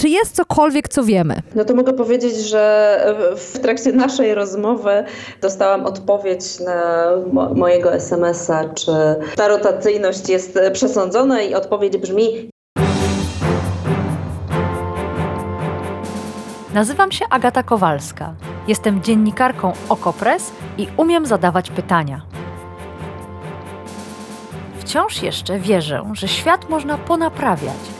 Czy jest cokolwiek, co wiemy? No to mogę powiedzieć, że w trakcie naszej rozmowy dostałam odpowiedź na mo mojego SMS-a, czy ta rotacyjność jest przesądzona i odpowiedź brzmi Nazywam się Agata Kowalska. Jestem dziennikarką Okopres i umiem zadawać pytania. Wciąż jeszcze wierzę, że świat można ponaprawiać,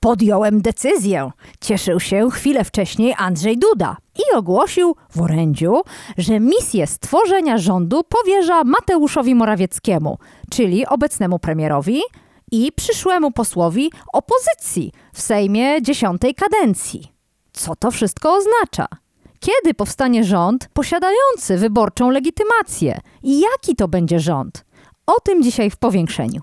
Podjąłem decyzję. Cieszył się chwilę wcześniej Andrzej Duda i ogłosił w orędziu, że misję stworzenia rządu powierza Mateuszowi Morawieckiemu, czyli obecnemu premierowi i przyszłemu posłowi opozycji w Sejmie dziesiątej kadencji. Co to wszystko oznacza? Kiedy powstanie rząd posiadający wyborczą legitymację? I jaki to będzie rząd? O tym dzisiaj w powiększeniu.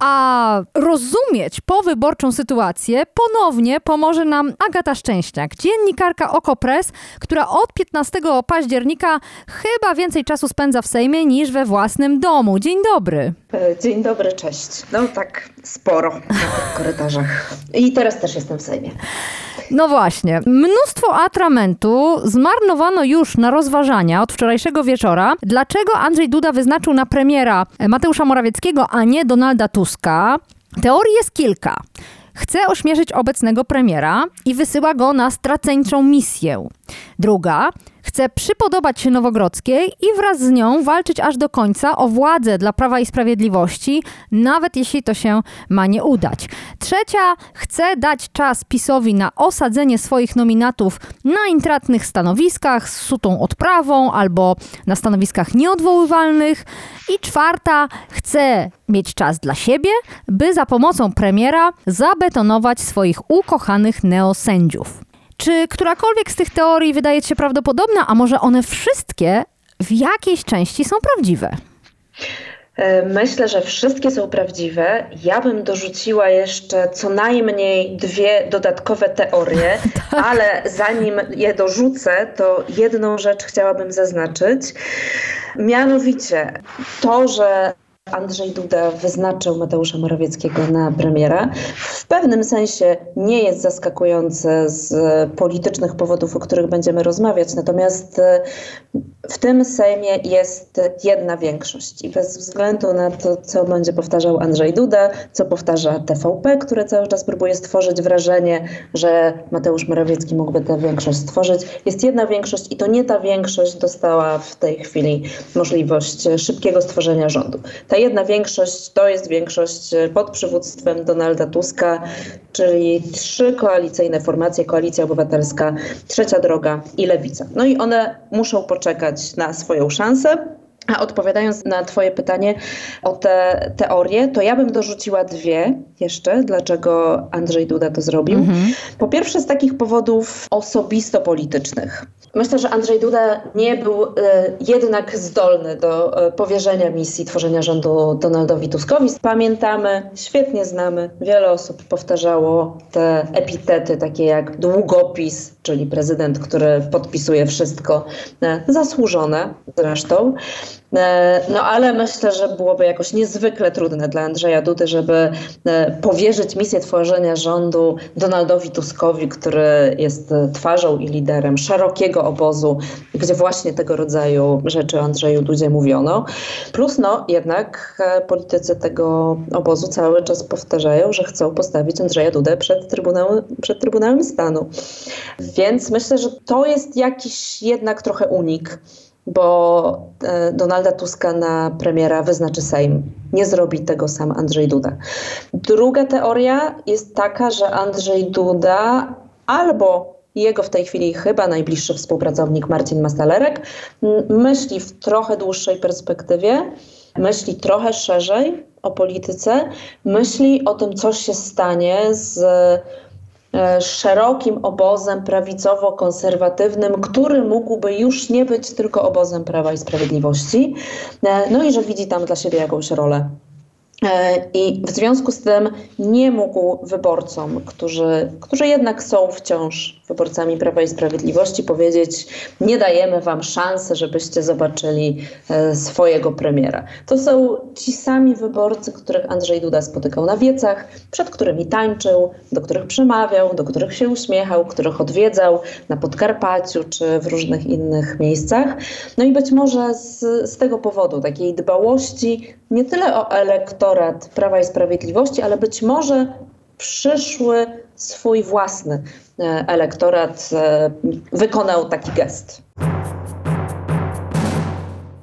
A rozumieć powyborczą sytuację ponownie pomoże nam Agata Szczęśniak, dziennikarka Okopres, która od 15 października chyba więcej czasu spędza w Sejmie niż we własnym domu. Dzień dobry. E, dzień dobry, cześć. No tak sporo na korytarzach. I teraz też jestem w Sejmie. No właśnie. Mnóstwo atramentu zmarnowano już na rozważania od wczorajszego wieczora. Dlaczego Andrzej Duda wyznaczył na premiera Mateusza Morawieckiego, a nie Donalda Tuska? Teorii jest kilka. Chce ośmieszyć obecnego premiera i wysyła go na straceńczą misję. Druga, chce przypodobać się Nowogrodzkiej i wraz z nią walczyć aż do końca o władzę dla Prawa i Sprawiedliwości, nawet jeśli to się ma nie udać. Trzecia, chce dać czas PiSowi na osadzenie swoich nominatów na intratnych stanowiskach z sutą odprawą albo na stanowiskach nieodwoływalnych. I czwarta, chce mieć czas dla siebie, by za pomocą premiera zabetonować swoich ukochanych neosędziów. Czy którakolwiek z tych teorii wydaje ci się prawdopodobna, a może one wszystkie w jakiejś części są prawdziwe? E, myślę, że wszystkie są prawdziwe. Ja bym dorzuciła jeszcze co najmniej dwie dodatkowe teorie, tak. ale zanim je dorzucę, to jedną rzecz chciałabym zaznaczyć. Mianowicie to, że Andrzej Duda wyznaczył Mateusza Morawieckiego na premiera. W pewnym sensie nie jest zaskakujące z politycznych powodów, o których będziemy rozmawiać, natomiast w tym Sejmie jest jedna większość i bez względu na to, co będzie powtarzał Andrzej Duda, co powtarza TVP, które cały czas próbuje stworzyć wrażenie, że Mateusz Morawiecki mógłby tę większość stworzyć, jest jedna większość i to nie ta większość dostała w tej chwili możliwość szybkiego stworzenia rządu. Ta jedna większość to jest większość pod przywództwem Donalda Tuska, czyli trzy koalicyjne formacje, Koalicja Obywatelska, Trzecia Droga i Lewica. No i one muszą poczekać na swoją szansę. A odpowiadając na Twoje pytanie o te teorie, to ja bym dorzuciła dwie jeszcze, dlaczego Andrzej Duda to zrobił. Mhm. Po pierwsze, z takich powodów osobisto-politycznych. Myślę, że Andrzej Duda nie był e, jednak zdolny do e, powierzenia misji tworzenia rządu Donaldowi Tuskowi. Pamiętamy, świetnie znamy, wiele osób powtarzało te epitety takie jak długopis, czyli prezydent, który podpisuje wszystko, e, zasłużone zresztą. E, no ale myślę, że byłoby jakoś niezwykle trudne dla Andrzeja Dudy, żeby e, powierzyć misję tworzenia rządu Donaldowi Tuskowi, który jest twarzą i liderem szerokiego obozu, gdzie właśnie tego rodzaju rzeczy Andrzeju Dudzie mówiono. Plus no jednak politycy tego obozu cały czas powtarzają, że chcą postawić Andrzeja Dudę przed Trybunałem, przed Trybunałem Stanu. Więc myślę, że to jest jakiś jednak trochę unik bo e, Donalda Tuska na premiera wyznaczy Sejm. Nie zrobi tego sam Andrzej Duda. Druga teoria jest taka, że Andrzej Duda albo jego w tej chwili chyba najbliższy współpracownik Marcin Mastalerek myśli w trochę dłuższej perspektywie, myśli trochę szerzej o polityce, myśli o tym, co się stanie z szerokim obozem prawicowo-konserwatywnym, który mógłby już nie być tylko obozem Prawa i Sprawiedliwości, e, no i że widzi tam dla siebie jakąś rolę. E, I w związku z tym nie mógł wyborcom, którzy, którzy jednak są wciąż wyborcami Prawa i Sprawiedliwości, powiedzieć: Nie dajemy wam szansy, żebyście zobaczyli e, swojego premiera. To są ci sami wyborcy, których Andrzej Duda spotykał na wiecach, przed którymi tańczył, do których przemawiał, do których się uśmiechał, których odwiedzał na Podkarpaciu czy w różnych innych miejscach. No i być może z, z tego powodu, takiej dbałości nie tyle o elektorat Prawa i Sprawiedliwości, ale być może przyszły swój własny e, elektorat e, wykonał taki gest.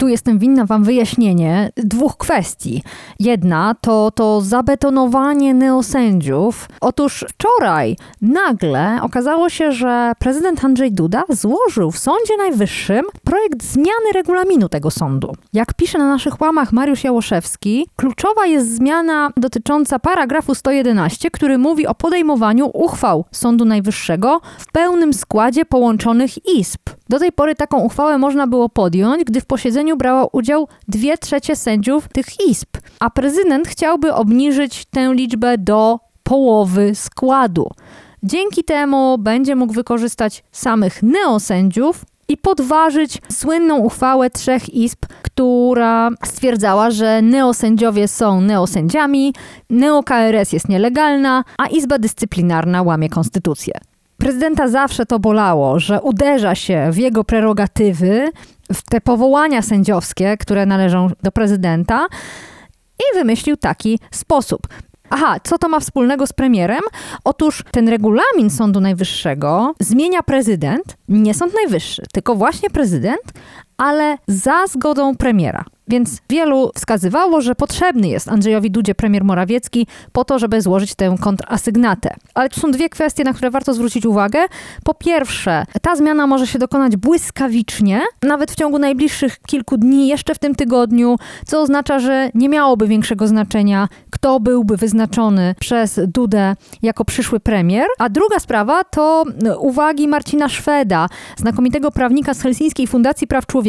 Jestem winna Wam wyjaśnienie dwóch kwestii. Jedna to to zabetonowanie neosędziów. Otóż wczoraj nagle okazało się, że prezydent Andrzej Duda złożył w Sądzie Najwyższym projekt zmiany regulaminu tego sądu. Jak pisze na naszych łamach Mariusz Jałoszewski, kluczowa jest zmiana dotycząca paragrafu 111, który mówi o podejmowaniu uchwał Sądu Najwyższego w pełnym składzie połączonych izb. Do tej pory taką uchwałę można było podjąć, gdy w posiedzeniu brało udział dwie trzecie sędziów tych izb, a prezydent chciałby obniżyć tę liczbę do połowy składu. Dzięki temu będzie mógł wykorzystać samych neosędziów i podważyć słynną uchwałę trzech izb, która stwierdzała, że neosędziowie są neosędziami, neo-KRS jest nielegalna, a Izba Dyscyplinarna łamie konstytucję. Prezydenta zawsze to bolało, że uderza się w jego prerogatywy, w te powołania sędziowskie, które należą do prezydenta, i wymyślił taki sposób. Aha, co to ma wspólnego z premierem? Otóż ten regulamin Sądu Najwyższego zmienia prezydent, nie Sąd Najwyższy, tylko właśnie prezydent, ale za zgodą premiera. Więc wielu wskazywało, że potrzebny jest Andrzejowi Dudzie premier Morawiecki po to, żeby złożyć tę kontrasygnatę. Ale tu są dwie kwestie, na które warto zwrócić uwagę. Po pierwsze, ta zmiana może się dokonać błyskawicznie, nawet w ciągu najbliższych kilku dni, jeszcze w tym tygodniu, co oznacza, że nie miałoby większego znaczenia, kto byłby wyznaczony przez Dudę jako przyszły premier. A druga sprawa to uwagi Marcina Szweda, znakomitego prawnika z Helsińskiej Fundacji Praw Człowieka,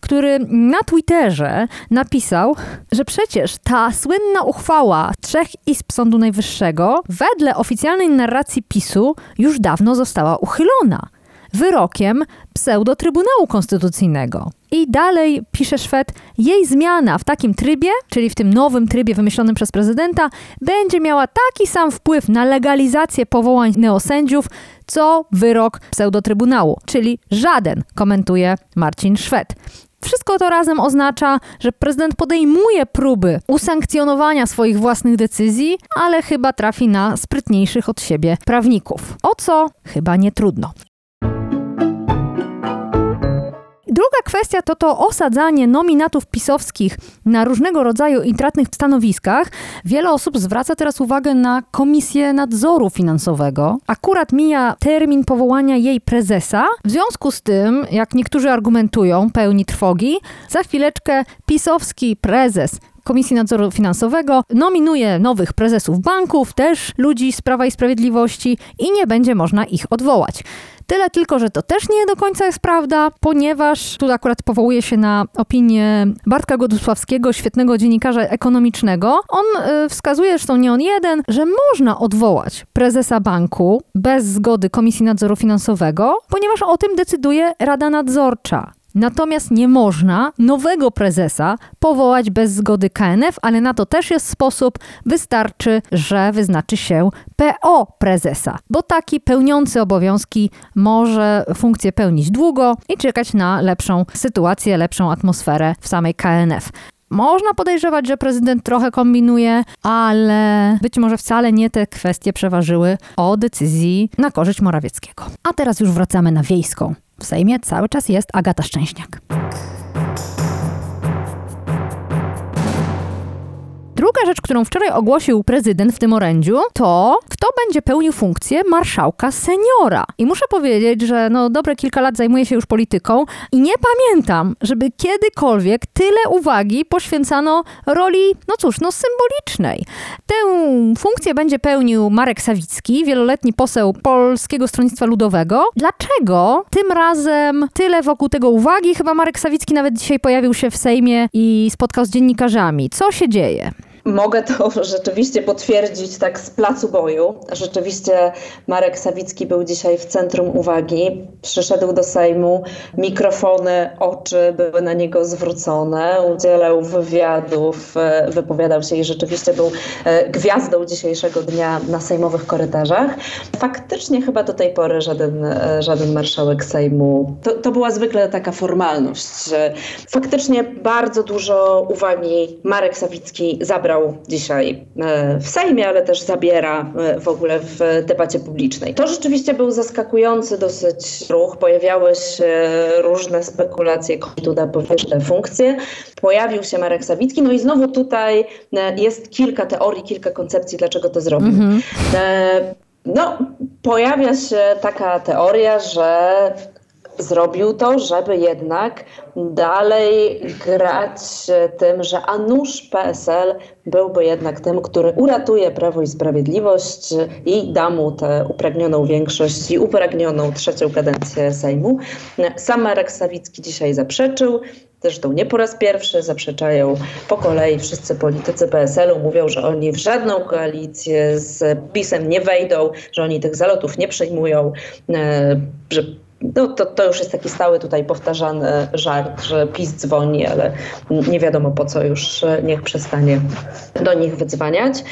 który na Twitterze napisał, że przecież ta słynna uchwała trzech izb Sądu Najwyższego wedle oficjalnej narracji PiSu już dawno została uchylona wyrokiem pseudo-Trybunału Konstytucyjnego. I dalej pisze Szwed, jej zmiana w takim trybie, czyli w tym nowym trybie wymyślonym przez prezydenta, będzie miała taki sam wpływ na legalizację powołań neosędziów, co wyrok pseudo-Trybunału, czyli żaden, komentuje Marcin Szwed. Wszystko to razem oznacza, że prezydent podejmuje próby usankcjonowania swoich własnych decyzji, ale chyba trafi na sprytniejszych od siebie prawników. O co chyba nie trudno. Druga kwestia to to osadzanie nominatów pisowskich na różnego rodzaju intratnych stanowiskach. Wiele osób zwraca teraz uwagę na Komisję Nadzoru Finansowego. Akurat mija termin powołania jej prezesa. W związku z tym, jak niektórzy argumentują, pełni trwogi, za chwileczkę pisowski prezes Komisji Nadzoru Finansowego nominuje nowych prezesów banków, też ludzi z Prawa i Sprawiedliwości i nie będzie można ich odwołać. Tyle tylko, że to też nie do końca jest prawda, ponieważ tu akurat powołuje się na opinię Bartka Godusławskiego, świetnego dziennikarza ekonomicznego. On y, wskazuje, zresztą nie on jeden, że można odwołać prezesa banku bez zgody Komisji Nadzoru Finansowego, ponieważ o tym decyduje Rada Nadzorcza. Natomiast nie można nowego prezesa powołać bez zgody KNF, ale na to też jest sposób. Wystarczy, że wyznaczy się PO prezesa, bo taki pełniący obowiązki może funkcję pełnić długo i czekać na lepszą sytuację, lepszą atmosferę w samej KNF. Można podejrzewać, że prezydent trochę kombinuje, ale być może wcale nie te kwestie przeważyły o decyzji na korzyść Morawieckiego. A teraz już wracamy na wiejską. W Sejmie cały czas jest Agata Szczęśniak. Druga rzecz, którą wczoraj ogłosił prezydent w tym orędziu, to kto będzie pełnił funkcję marszałka seniora. I muszę powiedzieć, że no dobre kilka lat zajmuję się już polityką i nie pamiętam, żeby kiedykolwiek tyle uwagi poświęcano roli, no cóż, no symbolicznej. Tę funkcję będzie pełnił Marek Sawicki, wieloletni poseł Polskiego Stronnictwa Ludowego. Dlaczego tym razem tyle wokół tego uwagi? Chyba Marek Sawicki nawet dzisiaj pojawił się w Sejmie i spotkał z dziennikarzami. Co się dzieje? Mogę to rzeczywiście potwierdzić tak z placu boju. Rzeczywiście Marek Sawicki był dzisiaj w centrum uwagi. Przyszedł do Sejmu, mikrofony, oczy były na niego zwrócone, udzielał wywiadów, e, wypowiadał się i rzeczywiście był e, gwiazdą dzisiejszego dnia na sejmowych korytarzach. Faktycznie chyba do tej pory żaden, e, żaden marszałek Sejmu. To, to była zwykle taka formalność. Faktycznie bardzo dużo uwagi Marek Sawicki zabrał dzisiaj e, w Sejmie, ale też zabiera e, w ogóle w debacie publicznej. To rzeczywiście był zaskakujący dosyć ruch. Pojawiały się różne spekulacje, kto Duda powierzy funkcje. Pojawił się Marek Sawicki, no i znowu tutaj e, jest kilka teorii, kilka koncepcji, dlaczego to zrobił. Mhm. No, pojawia się taka teoria, że zrobił to, żeby jednak dalej grać tym, że a PSL byłby jednak tym, który uratuje Prawo i Sprawiedliwość i da mu tę upragnioną większość i upragnioną trzecią kadencję Sejmu. Sam Marek Sawicki dzisiaj zaprzeczył. Zresztą nie po raz pierwszy zaprzeczają po kolei wszyscy politycy PSL-u. Mówią, że oni w żadną koalicję z PiSem nie wejdą, że oni tych zalotów nie przejmują, e, że no, to, to już jest taki stały tutaj powtarzany żart, że PiS dzwoni, ale nie wiadomo po co już niech przestanie do nich wydzwaniać.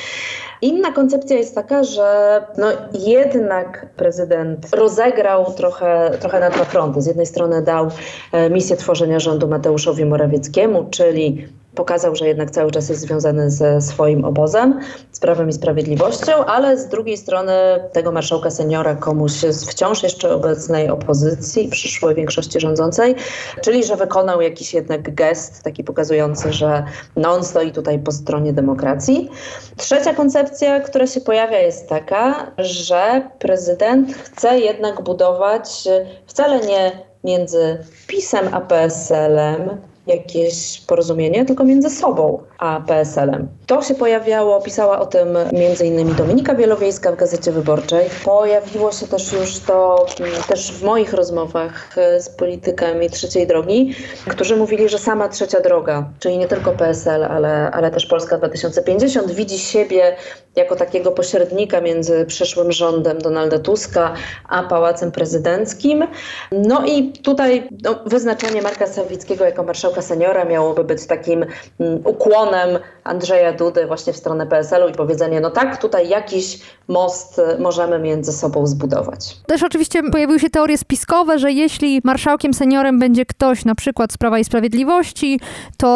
Inna koncepcja jest taka, że no jednak prezydent rozegrał trochę, trochę na dwa fronty. Z jednej strony dał e, misję tworzenia rządu Mateuszowi Morawieckiemu, czyli pokazał, że jednak cały czas jest związany ze swoim obozem, z Prawem i Sprawiedliwością, ale z drugiej strony tego marszałka seniora komuś z wciąż jeszcze obecnej opozycji, przyszłej większości rządzącej, czyli że wykonał jakiś jednak gest taki pokazujący, że no on stoi tutaj po stronie demokracji. Trzecia koncepcja, która się pojawia jest taka, że prezydent chce jednak budować wcale nie między PiSem a PSL-em, jakieś porozumienie, tylko między sobą a PSL-em. To się pojawiało, pisała o tym m.in. Dominika Wielowiejska w Gazecie Wyborczej. Pojawiło się też już to też w moich rozmowach e, z politykami trzeciej drogi, którzy mówili, że sama trzecia droga, czyli nie tylko PSL, ale, ale też Polska 2050 widzi siebie jako takiego pośrednika między przyszłym rządem Donalda Tuska a Pałacem Prezydenckim. No i tutaj no, wyznaczenie Marka Sawickiego jako marszałka seniora miałoby być takim mm, ukłonem Andrzeja Dudy właśnie w stronę PSL-u i powiedzenie, no tak, tutaj jakiś most możemy między sobą zbudować. Też oczywiście pojawiły się teorie spiskowe, że jeśli marszałkiem seniorem będzie ktoś na przykład z Prawa i Sprawiedliwości, to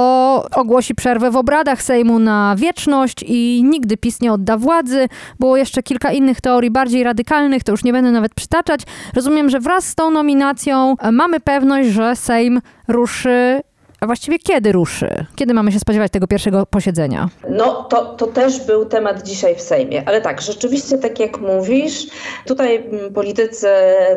ogłosi przerwę w obradach Sejmu na wieczność i nigdy PiS nie odda władzy. Było jeszcze kilka innych teorii bardziej radykalnych, to już nie będę nawet przytaczać. Rozumiem, że wraz z tą nominacją mamy pewność, że Sejm ruszy a właściwie kiedy ruszy? Kiedy mamy się spodziewać tego pierwszego posiedzenia? No to, to też był temat dzisiaj w Sejmie, ale tak, rzeczywiście tak jak mówisz, tutaj mm, politycy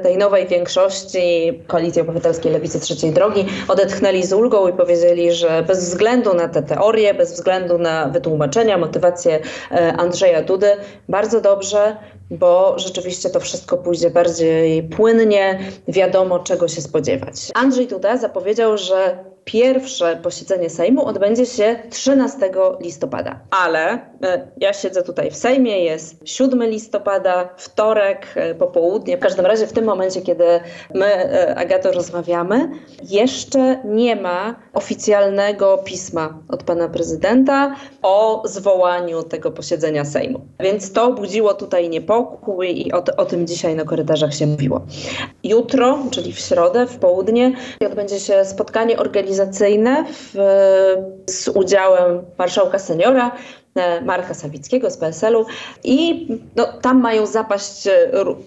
tej nowej większości Koalicji Obywatelskiej Lewicy Trzeciej Drogi odetchnęli z ulgą i powiedzieli, że bez względu na te teorie, bez względu na wytłumaczenia, motywację e, Andrzeja Dudy, bardzo dobrze bo rzeczywiście to wszystko pójdzie bardziej płynnie, wiadomo czego się spodziewać. Andrzej Duda zapowiedział, że pierwsze posiedzenie Sejmu odbędzie się 13 listopada. Ale e, ja siedzę tutaj w Sejmie, jest 7 listopada, wtorek, e, popołudnie. W każdym razie w tym momencie, kiedy my, e, Agato, rozmawiamy, jeszcze nie ma oficjalnego pisma od pana prezydenta o zwołaniu tego posiedzenia Sejmu. Więc to budziło tutaj niepokój i o, o tym dzisiaj na korytarzach się mówiło. Jutro, czyli w środę, w południe, odbędzie się spotkanie organizacyjne w, z udziałem marszałka seniora, Marka Sawickiego z PSL-u i no, tam mają zapaść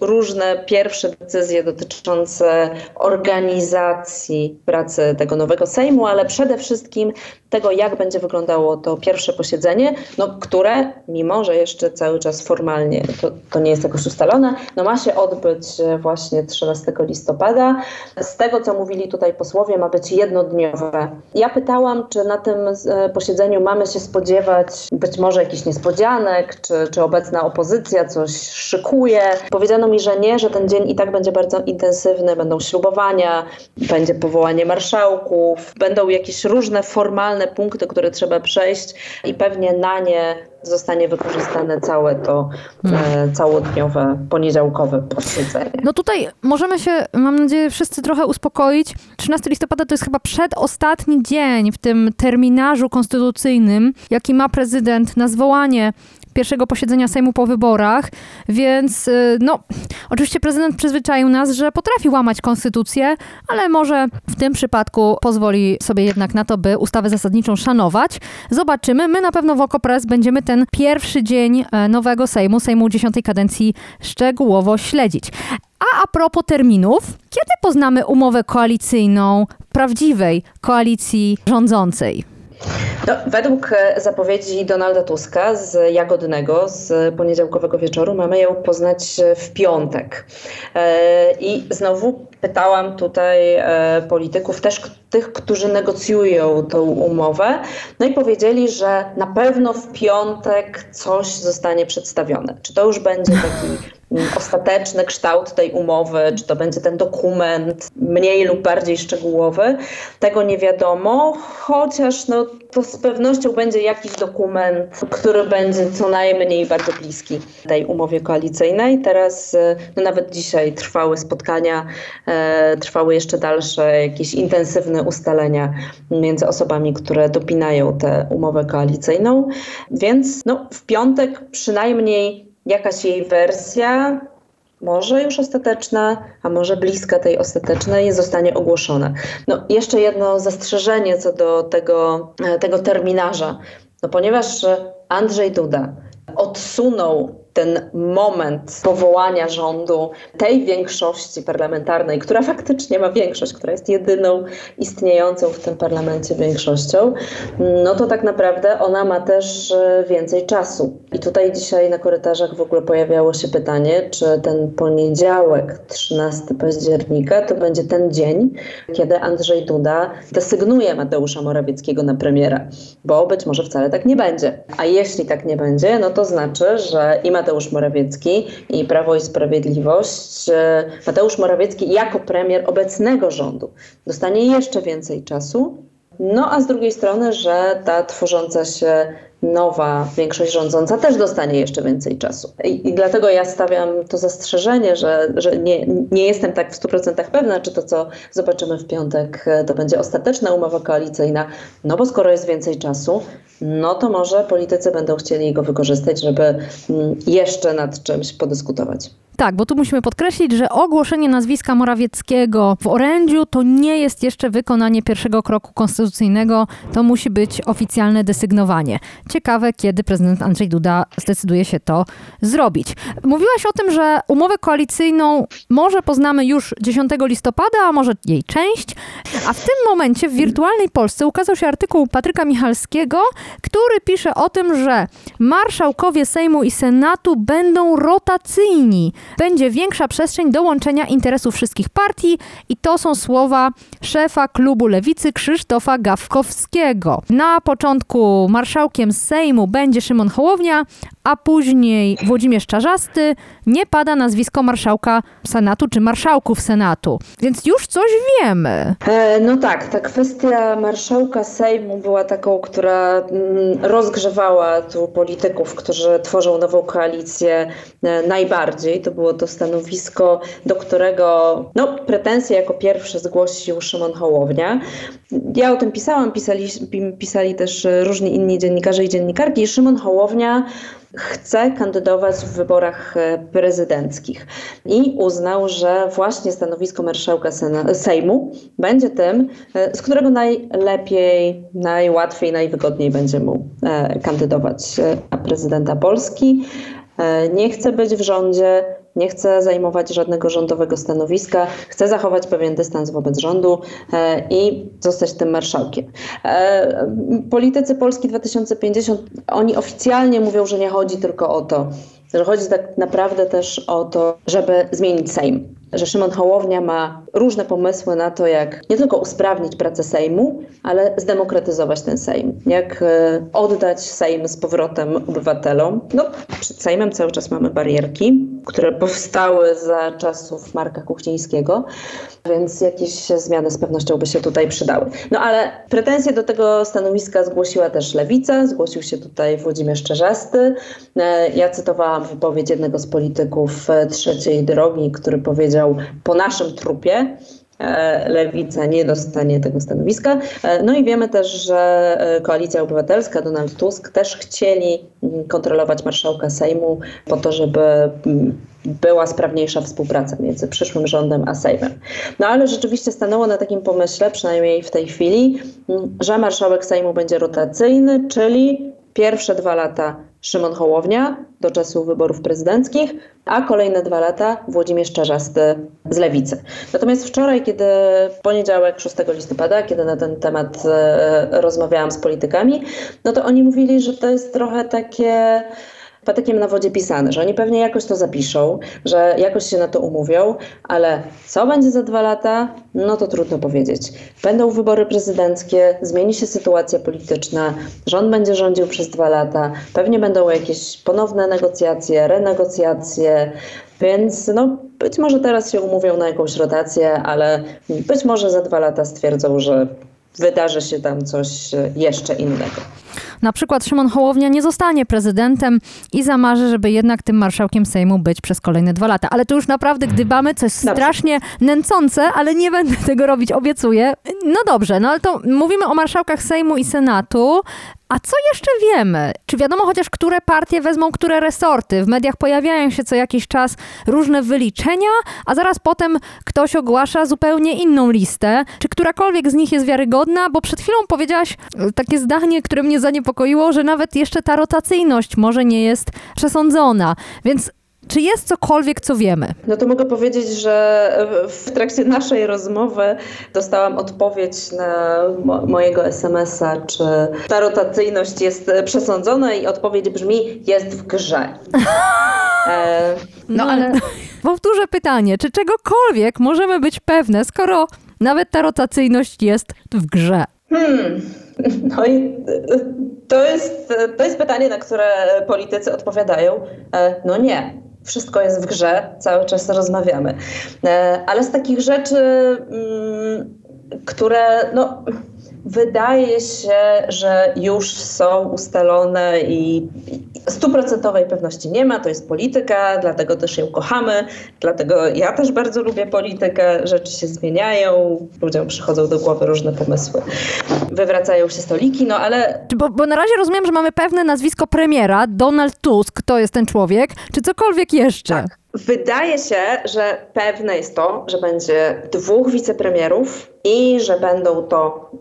różne pierwsze decyzje dotyczące organizacji pracy tego nowego Sejmu, ale przede wszystkim tego, jak będzie wyglądało to pierwsze posiedzenie, no, które, mimo że jeszcze cały czas formalnie to, to nie jest jakoś ustalone, no, ma się odbyć właśnie 13 listopada. Z tego, co mówili tutaj posłowie, ma być jednodniowe. Ja pytałam, czy na tym e, posiedzeniu mamy się spodziewać być może jakichś niespodzianek, czy, czy obecna opozycja coś szykuje. Powiedziano mi, że nie, że ten dzień i tak będzie bardzo intensywny, będą ślubowania, będzie powołanie marszałków, będą jakieś różne formalne punkty, które trzeba przejść i pewnie na nie zostanie wykorzystane całe to hmm. e, całodniowe, poniedziałkowe posiedzenie. No tutaj możemy się, mam nadzieję, wszyscy trochę uspokoić. 13 listopada to jest chyba przedostatni dzień w tym terminarzu konstytucyjnym, jaki ma prezydent na zwołanie pierwszego posiedzenia Sejmu po wyborach, więc y, no, oczywiście prezydent przyzwyczaił nas, że potrafi łamać konstytucję, ale może w tym przypadku pozwoli sobie jednak na to, by ustawę zasadniczą szanować. Zobaczymy. My na pewno w Okopres będziemy ten pierwszy dzień e, nowego Sejmu, Sejmu dziesiątej kadencji szczegółowo śledzić. A a propos terminów, kiedy poznamy umowę koalicyjną prawdziwej koalicji rządzącej? No, według e, zapowiedzi Donalda Tuska z Jagodnego z poniedziałkowego wieczoru mamy ją poznać w piątek. E, I znowu pytałam tutaj e, polityków, też tych, którzy negocjują tą umowę, no i powiedzieli, że na pewno w piątek coś zostanie przedstawione. Czy to już będzie taki ostateczny kształt tej umowy, czy to będzie ten dokument mniej lub bardziej szczegółowy, tego nie wiadomo, chociaż no, to z pewnością będzie jakiś dokument, który będzie co najmniej bardzo bliski tej umowie koalicyjnej. Teraz no, nawet dzisiaj trwały spotkania, e, trwały jeszcze dalsze jakieś intensywne ustalenia między osobami, które dopinają tę umowę koalicyjną, więc no, w piątek przynajmniej jakaś jej wersja, może już ostateczna, a może bliska tej ostatecznej, zostanie ogłoszona. No, jeszcze jedno zastrzeżenie co do tego, e, tego terminarza. No, ponieważ Andrzej Duda odsunął ten moment powołania rządu, tej większości parlamentarnej, która faktycznie ma większość, która jest jedyną istniejącą w tym parlamencie większością, no to tak naprawdę ona ma też e, więcej czasu. I tutaj dzisiaj na korytarzach w ogóle pojawiało się pytanie, czy ten poniedziałek, 13 października, to będzie ten dzień, kiedy Andrzej Duda desygnuje Mateusza Morawieckiego na premiera, bo być może wcale tak nie będzie. A jeśli tak nie będzie, no to znaczy, że i Mateusz Morawiecki i Prawo i Sprawiedliwość. E, Mateusz Morawiecki jako premier obecnego rządu dostanie jeszcze więcej czasu. No a z drugiej strony, że ta tworząca się nowa większość rządząca też dostanie jeszcze więcej czasu. I, i dlatego ja stawiam to zastrzeżenie, że, że nie, nie jestem tak w 100% pewna, czy to, co zobaczymy w piątek, to będzie ostateczna umowa koalicyjna, no bo skoro jest więcej czasu, no to może politycy będą chcieli go wykorzystać, żeby mm, jeszcze nad czymś podyskutować. Tak, bo tu musimy podkreślić, że ogłoszenie nazwiska Morawieckiego w orędziu to nie jest jeszcze wykonanie pierwszego kroku konstytucyjnego, to musi być oficjalne desygnowanie. Ciekawe, kiedy prezydent Andrzej Duda zdecyduje się to zrobić. Mówiłaś o tym, że umowę koalicyjną może poznamy już 10 listopada, a może jej część, a w tym momencie w wirtualnej Polsce ukazał się artykuł Patryka Michalskiego, który pisze o tym, że marszałkowie Sejmu i Senatu będą rotacyjni będzie większa przestrzeń do łączenia interesów wszystkich partii i to są słowa szefa klubu Lewicy Krzysztofa Gawkowskiego. Na początku marszałkiem Sejmu będzie Szymon Hołownia, a później Włodzimierz Czarzasty, nie pada nazwisko marszałka Senatu czy marszałków Senatu. Więc już coś wiemy. E, no tak, ta kwestia marszałka Sejmu była taką, która mm, rozgrzewała tu polityków, którzy tworzą nową koalicję e, najbardziej. To było to stanowisko, do którego no, pretensje jako pierwszy zgłosił Szymon Hołownia. Ja o tym pisałam, pisali, pisali też różni inni dziennikarze i dziennikarki. Szymon Hołownia chce kandydować w wyborach e, prezydenckich i uznał, że właśnie stanowisko marszałka Sejmu będzie tym, e, z którego najlepiej, najłatwiej, najwygodniej będzie mu e, kandydować na prezydenta Polski. Nie chce być w rządzie, nie chce zajmować żadnego rządowego stanowiska, chce zachować pewien dystans wobec rządu e, i zostać tym marszałkiem. E, politycy Polski 2050, oni oficjalnie mówią, że nie chodzi tylko o to, że chodzi tak naprawdę też o to, żeby zmienić Sejm że Szymon Hołownia ma różne pomysły na to, jak nie tylko usprawnić pracę Sejmu, ale zdemokratyzować ten Sejm. Jak e, oddać Sejm z powrotem obywatelom. No, przed Sejmem cały czas mamy barierki, które powstały za czasów Marka Kuchcińskiego, więc jakieś zmiany z pewnością by się tutaj przydały. No ale pretensje do tego stanowiska zgłosiła też Lewica, zgłosił się tutaj Włodzimierz Czerzasty. E, ja cytowałam wypowiedź jednego z polityków e, trzeciej drogi, który powiedział, powiedział, po naszym trupie e, lewica nie dostanie tego stanowiska. E, no i wiemy też, że e, Koalicja Obywatelska, Donald Tusk też chcieli mm, kontrolować marszałka Sejmu po to, żeby mm, była sprawniejsza współpraca między przyszłym rządem a Sejmem. No ale rzeczywiście stanęło na takim pomyśle, przynajmniej w tej chwili, mm, że marszałek Sejmu będzie rotacyjny, czyli pierwsze dwa lata Szymon Hołownia do czasu wyborów prezydenckich, a kolejne dwa lata Włodzimierz Czarzasty z Lewicy. Natomiast wczoraj, kiedy w poniedziałek 6 listopada, kiedy na ten temat e, rozmawiałam z politykami, no to oni mówili, że to jest trochę takie patykiem na wodzie pisane, że oni pewnie jakoś to zapiszą, że jakoś się na to umówią, ale co będzie za dwa lata, no to trudno powiedzieć. Będą wybory prezydenckie, zmieni się sytuacja polityczna, rząd będzie rządził przez dwa lata, pewnie będą jakieś ponowne negocjacje, renegocjacje, więc no, być może teraz się umówią na jakąś rotację, ale być może za dwa lata stwierdzą, że wydarzy się tam coś jeszcze innego. Na przykład Szymon Hołownia nie zostanie prezydentem i zamarzy, żeby jednak tym marszałkiem Sejmu być przez kolejne dwa lata. Ale to już naprawdę gdybamy, coś dobrze. strasznie nęcące, ale nie będę tego robić, obiecuję. No dobrze, no ale to mówimy o marszałkach Sejmu i Senatu. A co jeszcze wiemy? Czy wiadomo chociaż, które partie wezmą które resorty? W mediach pojawiają się co jakiś czas różne wyliczenia, a zaraz potem ktoś ogłasza zupełnie inną listę. Czy którakolwiek z nich jest wiarygodna? Bo przed chwilą powiedziałaś takie zdanie, które mnie zaniepokoiło, że nawet jeszcze ta rotacyjność może nie jest przesądzona. Więc czy jest cokolwiek, co wiemy? No to mogę powiedzieć, że w trakcie naszej rozmowy dostałam odpowiedź na mo mojego SMS-a, czy ta rotacyjność jest przesądzona i odpowiedź brzmi, jest w grze. E, no, no ale powtórzę pytanie, czy czegokolwiek możemy być pewne, skoro nawet ta rotacyjność jest w grze? Hmm. No i to jest, to jest pytanie, na które politycy odpowiadają, e, no nie wszystko jest w grze, cały czas rozmawiamy. E, ale z takich rzeczy, mm, które no, wydaje się, że już są ustalone i stuprocentowej pewności nie ma. To jest polityka, dlatego też ją kochamy, dlatego ja też bardzo lubię politykę. Rzeczy się zmieniają, ludziom przychodzą do głowy różne pomysły. Wywracają się stoliki, no ale... Bo, bo na razie rozumiem, że mamy pewne nazwisko premiera, Donald Tusk, to jest ten człowiek, czy cokolwiek jeszcze? Tak. Wydaje się, że pewne jest to, że będzie dwóch wicepremierów i że będą to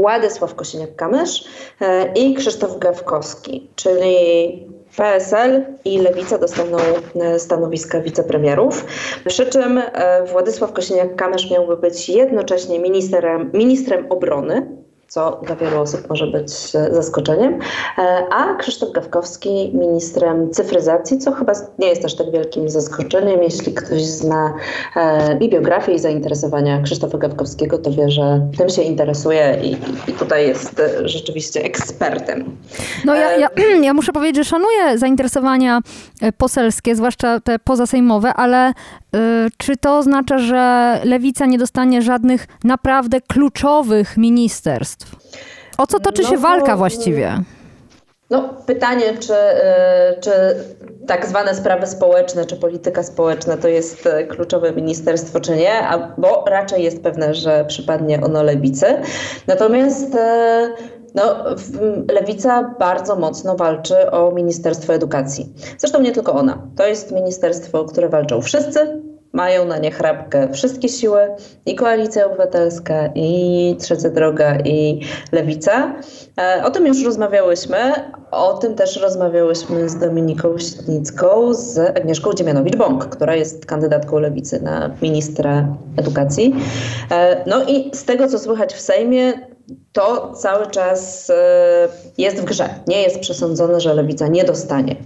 Władysław Kosiniak-Kamysz e, i Krzysztof Gawkowski, czyli PSL i Lewica dostaną e, stanowiska wicepremierów. Przy czym e, Władysław Kosiniak-Kamysz miałby być jednocześnie ministrem, ministrem obrony co dla wielu osób może być e, zaskoczeniem, e, a Krzysztof Gawkowski ministrem cyfryzacji, co chyba nie jest też tak wielkim zaskoczeniem. Jeśli ktoś zna e, i biografię i zainteresowania Krzysztofa Gawkowskiego, to wie, że tym się interesuje i, i tutaj jest rzeczywiście ekspertem. No ja, ja, ja muszę powiedzieć, że szanuję zainteresowania poselskie, zwłaszcza te pozasejmowe, ale czy to oznacza, że lewica nie dostanie żadnych naprawdę kluczowych ministerstw? O co toczy no, się walka właściwie? No, pytanie, czy, czy tak zwane sprawy społeczne, czy polityka społeczna to jest kluczowe ministerstwo, czy nie, bo raczej jest pewne, że przypadnie ono lewicy. Natomiast no, Lewica bardzo mocno walczy o Ministerstwo Edukacji. Zresztą nie tylko ona. To jest ministerstwo, które walczą wszyscy, mają na nie chrapkę wszystkie siły, i Koalicja Obywatelska, i Trzecia Droga, i Lewica. E, o tym już rozmawiałyśmy, o tym też rozmawiałyśmy z Dominiką Śnicką, z Agnieszką Dziemianowicz-Bąk, która jest kandydatką Lewicy na ministra edukacji. E, no i z tego, co słychać w Sejmie, to cały czas e, jest w grze. Nie jest przesądzone, że lewica nie dostanie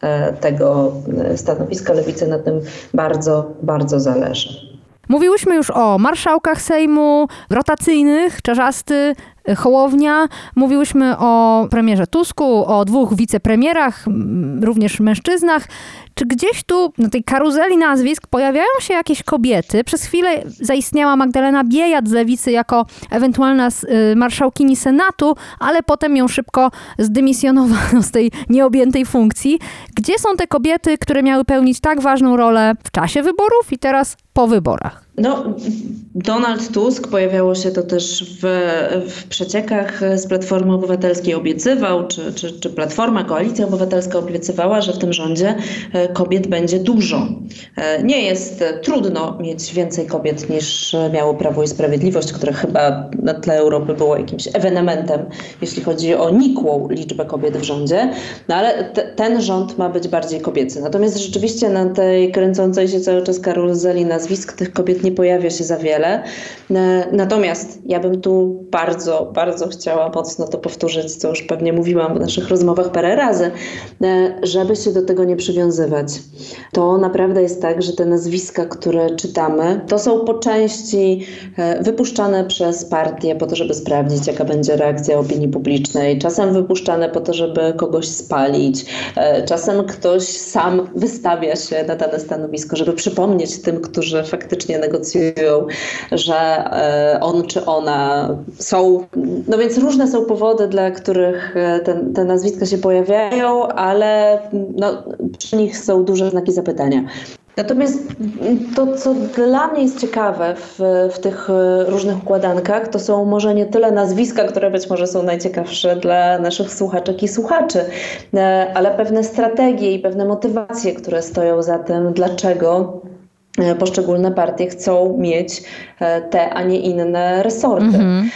e, tego e, stanowiska. Lewicy na tym bardzo, bardzo zależy. Mówiłyśmy już o marszałkach Sejmu, rotacyjnych, Czarzasty, Hołownia. Mówiłyśmy o premierze Tusku, o dwóch wicepremierach, również mężczyznach. Czy gdzieś tu na tej karuzeli nazwisk pojawiają się jakieś kobiety? Przez chwilę zaistniała Magdalena Biejat z Lewicy jako ewentualna y, marszałkini Senatu, ale potem ją szybko zdymisjonowano z tej nieobjętej funkcji. Gdzie są te kobiety, które miały pełnić tak ważną rolę w czasie wyborów i teraz po wyborach? No, Donald Tusk, pojawiało się to też w, w przeciekach z Platformy Obywatelskiej, obiecywał, czy, czy, czy Platforma, Koalicja Obywatelska obiecywała, że w tym rządzie e, kobiet będzie dużo. E, nie jest trudno mieć więcej kobiet niż miało Prawo i Sprawiedliwość, które chyba na tle Europy było jakimś ewenementem, jeśli chodzi o nikłą liczbę kobiet w rządzie, no ale te, ten rząd ma być bardziej kobiecy. Natomiast rzeczywiście na tej kręcącej się cały czas karuzeli nazwisk tych kobiet nie pojawia się za wiele. E, natomiast ja bym tu bardzo, bardzo chciała mocno to powtórzyć, co już pewnie mówiłam w naszych rozmowach parę razy, e, żeby się do tego nie przywiązywać. To naprawdę jest tak, że te nazwiska, które czytamy, to są po części e, wypuszczane przez partie po to, żeby sprawdzić, jaka będzie reakcja opinii publicznej. Czasem wypuszczane po to, żeby kogoś spalić. Czasem ktoś sam wystawia się na dane stanowisko, żeby przypomnieć tym, którzy faktycznie negocjują, że e, on czy ona są. No więc różne są powody, dla których e, te, te nazwiska się pojawiają, ale no, przy nich są duże znaki zapytania. Natomiast to, co dla mnie jest ciekawe w, w tych e, różnych układankach, to są może nie tyle nazwiska, które być może są najciekawsze dla naszych słuchaczek i słuchaczy, ale pewne strategie i pewne motywacje, które stoją za tym, dlaczego poszczególne partie chcą mieć e, te, a nie inne resorty. Mm -hmm.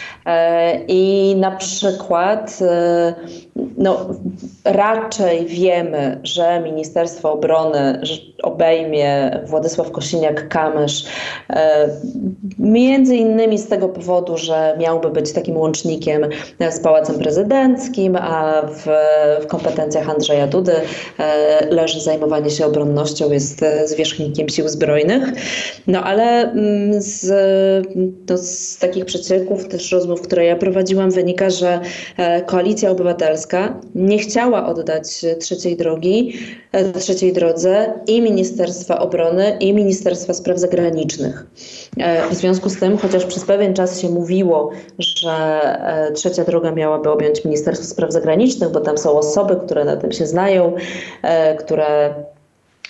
I na przykład no, raczej wiemy, że Ministerstwo Obrony obejmie Władysław Kosiniak-Kamysz między innymi z tego powodu, że miałby być takim łącznikiem z Pałacem Prezydenckim, a w, w kompetencjach Andrzeja Dudy leży zajmowanie się obronnością, jest zwierzchnikiem sił zbrojnych. No ale mm, z, no, z takich przecieków, też rozmów, które ja prowadziłam, wynika, że e, Koalicja Obywatelska nie chciała oddać trzeciej drogi, e, trzeciej drodze i Ministerstwa Obrony, i Ministerstwa Spraw Zagranicznych. E, w związku z tym, chociaż przez pewien czas się mówiło, że trzecia droga miałaby objąć Ministerstwo Spraw Zagranicznych, bo tam są osoby, które na tym się znają, które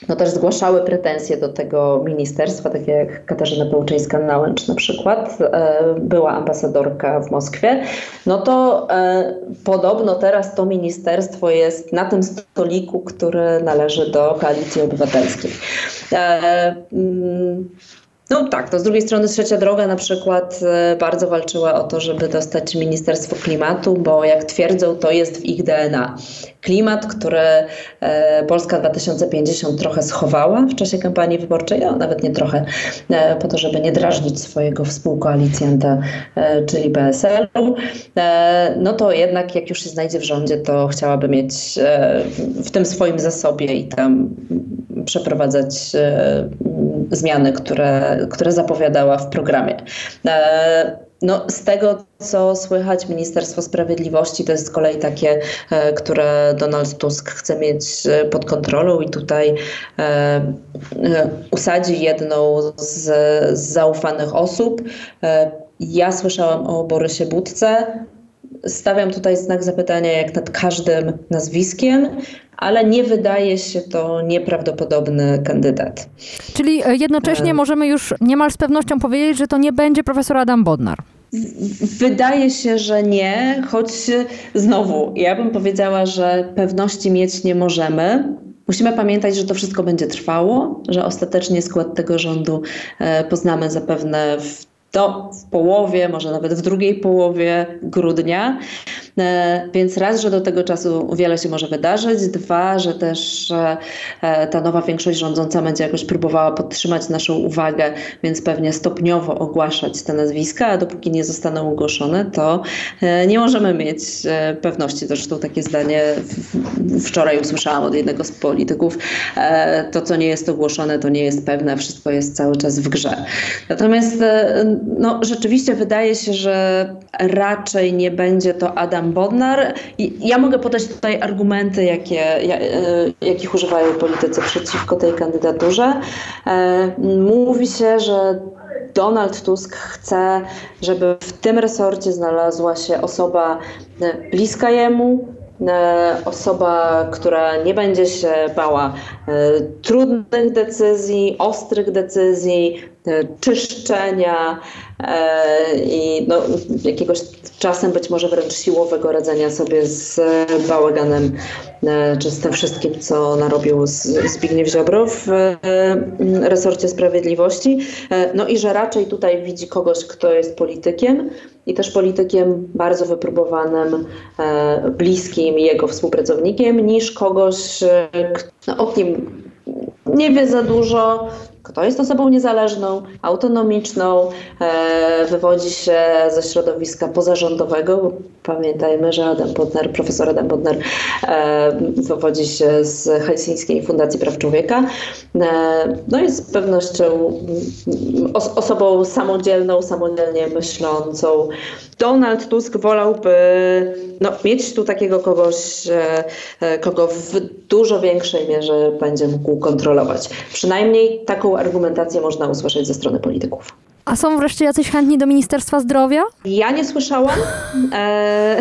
no też zgłaszały pretensje do tego ministerstwa, takie jak Katarzyna Pełczyńska-Nałęcz na przykład, e, była ambasadorka w Moskwie, no to e, podobno teraz to ministerstwo jest na tym stoliku, który należy do Koalicji Obywatelskiej. E, mm, no tak, to z drugiej strony trzecia droga na przykład bardzo walczyła o to, żeby dostać Ministerstwo Klimatu, bo jak twierdzą, to jest w ich DNA. Klimat, który e, Polska 2050 trochę schowała w czasie kampanii wyborczej, no nawet nie trochę, e, po to, żeby nie drażnić swojego współkoalicjanta, czyli PSL-u, no to jednak jak już się znajdzie w rządzie, to chciałaby mieć w tym swoim zasobie i tam przeprowadzać zmiany, które, które zapowiadała w programie. E, no, z tego, co słychać, Ministerstwo Sprawiedliwości to jest z kolei takie, e, które Donald Tusk chce mieć e, pod kontrolą i tutaj usadzi jedną z, z zaufanych osób. Ja słyszałam o Borysie Budce, stawiam tutaj znak zapytania jak nad każdym nazwiskiem, ale nie wydaje się to nieprawdopodobny kandydat. Czyli e, jednocześnie możemy już niemal z pewnością powiedzieć, że to nie będzie profesor Adam Bodnar. Wydaje się, że nie, choć znowu, ja bym powiedziała, że pewności mieć nie możemy. Musimy pamiętać, że to wszystko będzie trwało, że ostatecznie skład tego rządu e, poznamy zapewne w to w połowie, może nawet w drugiej połowie grudnia. E, więc raz, że do tego czasu wiele się może wydarzyć, dwa, że też e, ta nowa większość rządząca będzie jakoś próbowała podtrzymać naszą uwagę, więc pewnie stopniowo ogłaszać te nazwiska, a dopóki nie zostaną ogłoszone, to e, nie możemy mieć pewności. Zresztą takie zdanie wczoraj usłyszałam od jednego z polityków. To, co nie jest ogłoszone, to nie jest pewne, wszystko jest cały czas w grze. Natomiast no, rzeczywiście wydaje się, że raczej nie będzie to Adam Bodnar. Ja mogę podać tutaj argumenty, jakie, e, jakich używają politycy przeciwko tej kandydaturze. E, mówi się, że Donald Tusk chce, żeby w tym resorcie znalazła się osoba e, bliska jemu, osoba, która nie będzie się bała trudnych decyzji, ostrych decyzji, czyszczenia i no, jakiegoś czasem być może wręcz siłowego radzenia sobie z bałaganem, e, czy z tym wszystkim, co narobił Zbigniew Ziobro w e, resorcie sprawiedliwości. E, no i że raczej tutaj widzi kogoś, kto jest politykiem i też politykiem bardzo wypróbowanym, bliskim jego współpracownikiem, niż kogoś, no, o kim nie wie za dużo, kto jest osobą niezależną, autonomiczną, e, wywodzi się ze środowiska pozarządowego. Pamiętajmy, że Adam Bodnar, profesor Adam Bodnar e, wywodzi się z Helsińskiej Fundacji Praw Człowieka. E, no jest z pewnością osobą samodzielną, samodzielnie myślącą. Donald Tusk wolałby no, mieć tu takiego kogoś, kogo w dużo większej mierze będzie mógł kontrolować. Przynajmniej taką argumentację można usłyszeć ze strony polityków. A są wreszcie jacyś chętni do Ministerstwa Zdrowia? Ja nie słyszałam. E,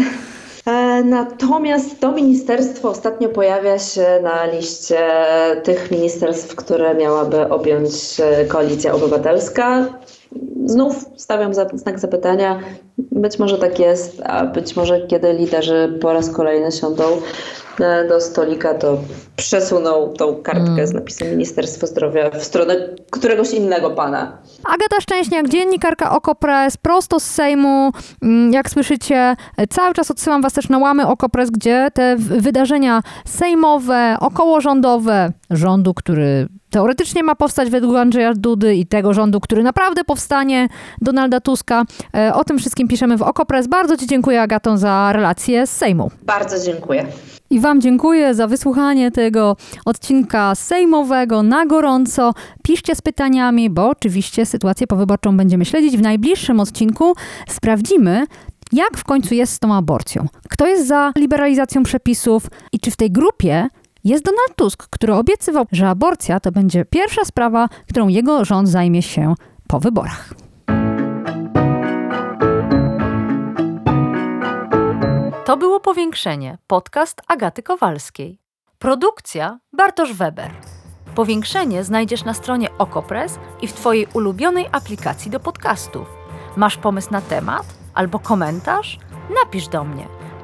e, natomiast to ministerstwo ostatnio pojawia się na liście tych ministerstw, które miałaby objąć e, koalicja obywatelska. Znów stawiam znak zapytania. Być może tak jest, a być może kiedy liderzy po raz kolejny siądą E, do stolika, to przesunął tą kartkę mm. z napisem Ministerstwo Zdrowia w stronę któregoś innego pana. Agata Szczęśniak, dziennikarka Okopres, prosto z Sejmu. Mm, jak słyszycie, cały czas odsyłam was też na łamy Okopres, gdzie te wydarzenia sejmowe, okołorządowe, rządu, który teoretycznie ma powstać według Andrzeja Dudy i tego rządu, który naprawdę powstanie, Donalda Tuska. E, o tym wszystkim piszemy w Okopres. Bardzo Ci dziękuję, Agaton, za relację z Sejmu. Bardzo dziękuję. I Wam dziękuję za wysłuchanie tego odcinka sejmowego na gorąco. Piszcie z pytaniami, bo oczywiście sytuację powyborczą będziemy śledzić. W najbliższym odcinku sprawdzimy, jak w końcu jest z tą aborcją. Kto jest za liberalizacją przepisów i czy w tej grupie jest Donald Tusk, który obiecywał, że aborcja to będzie pierwsza sprawa, którą jego rząd zajmie się po wyborach. To było Powiększenie, podcast Agaty Kowalskiej. Produkcja Bartosz Weber. Powiększenie znajdziesz na stronie Okopres i w Twojej ulubionej aplikacji do podcastów. Masz pomysł na temat albo komentarz? Napisz do mnie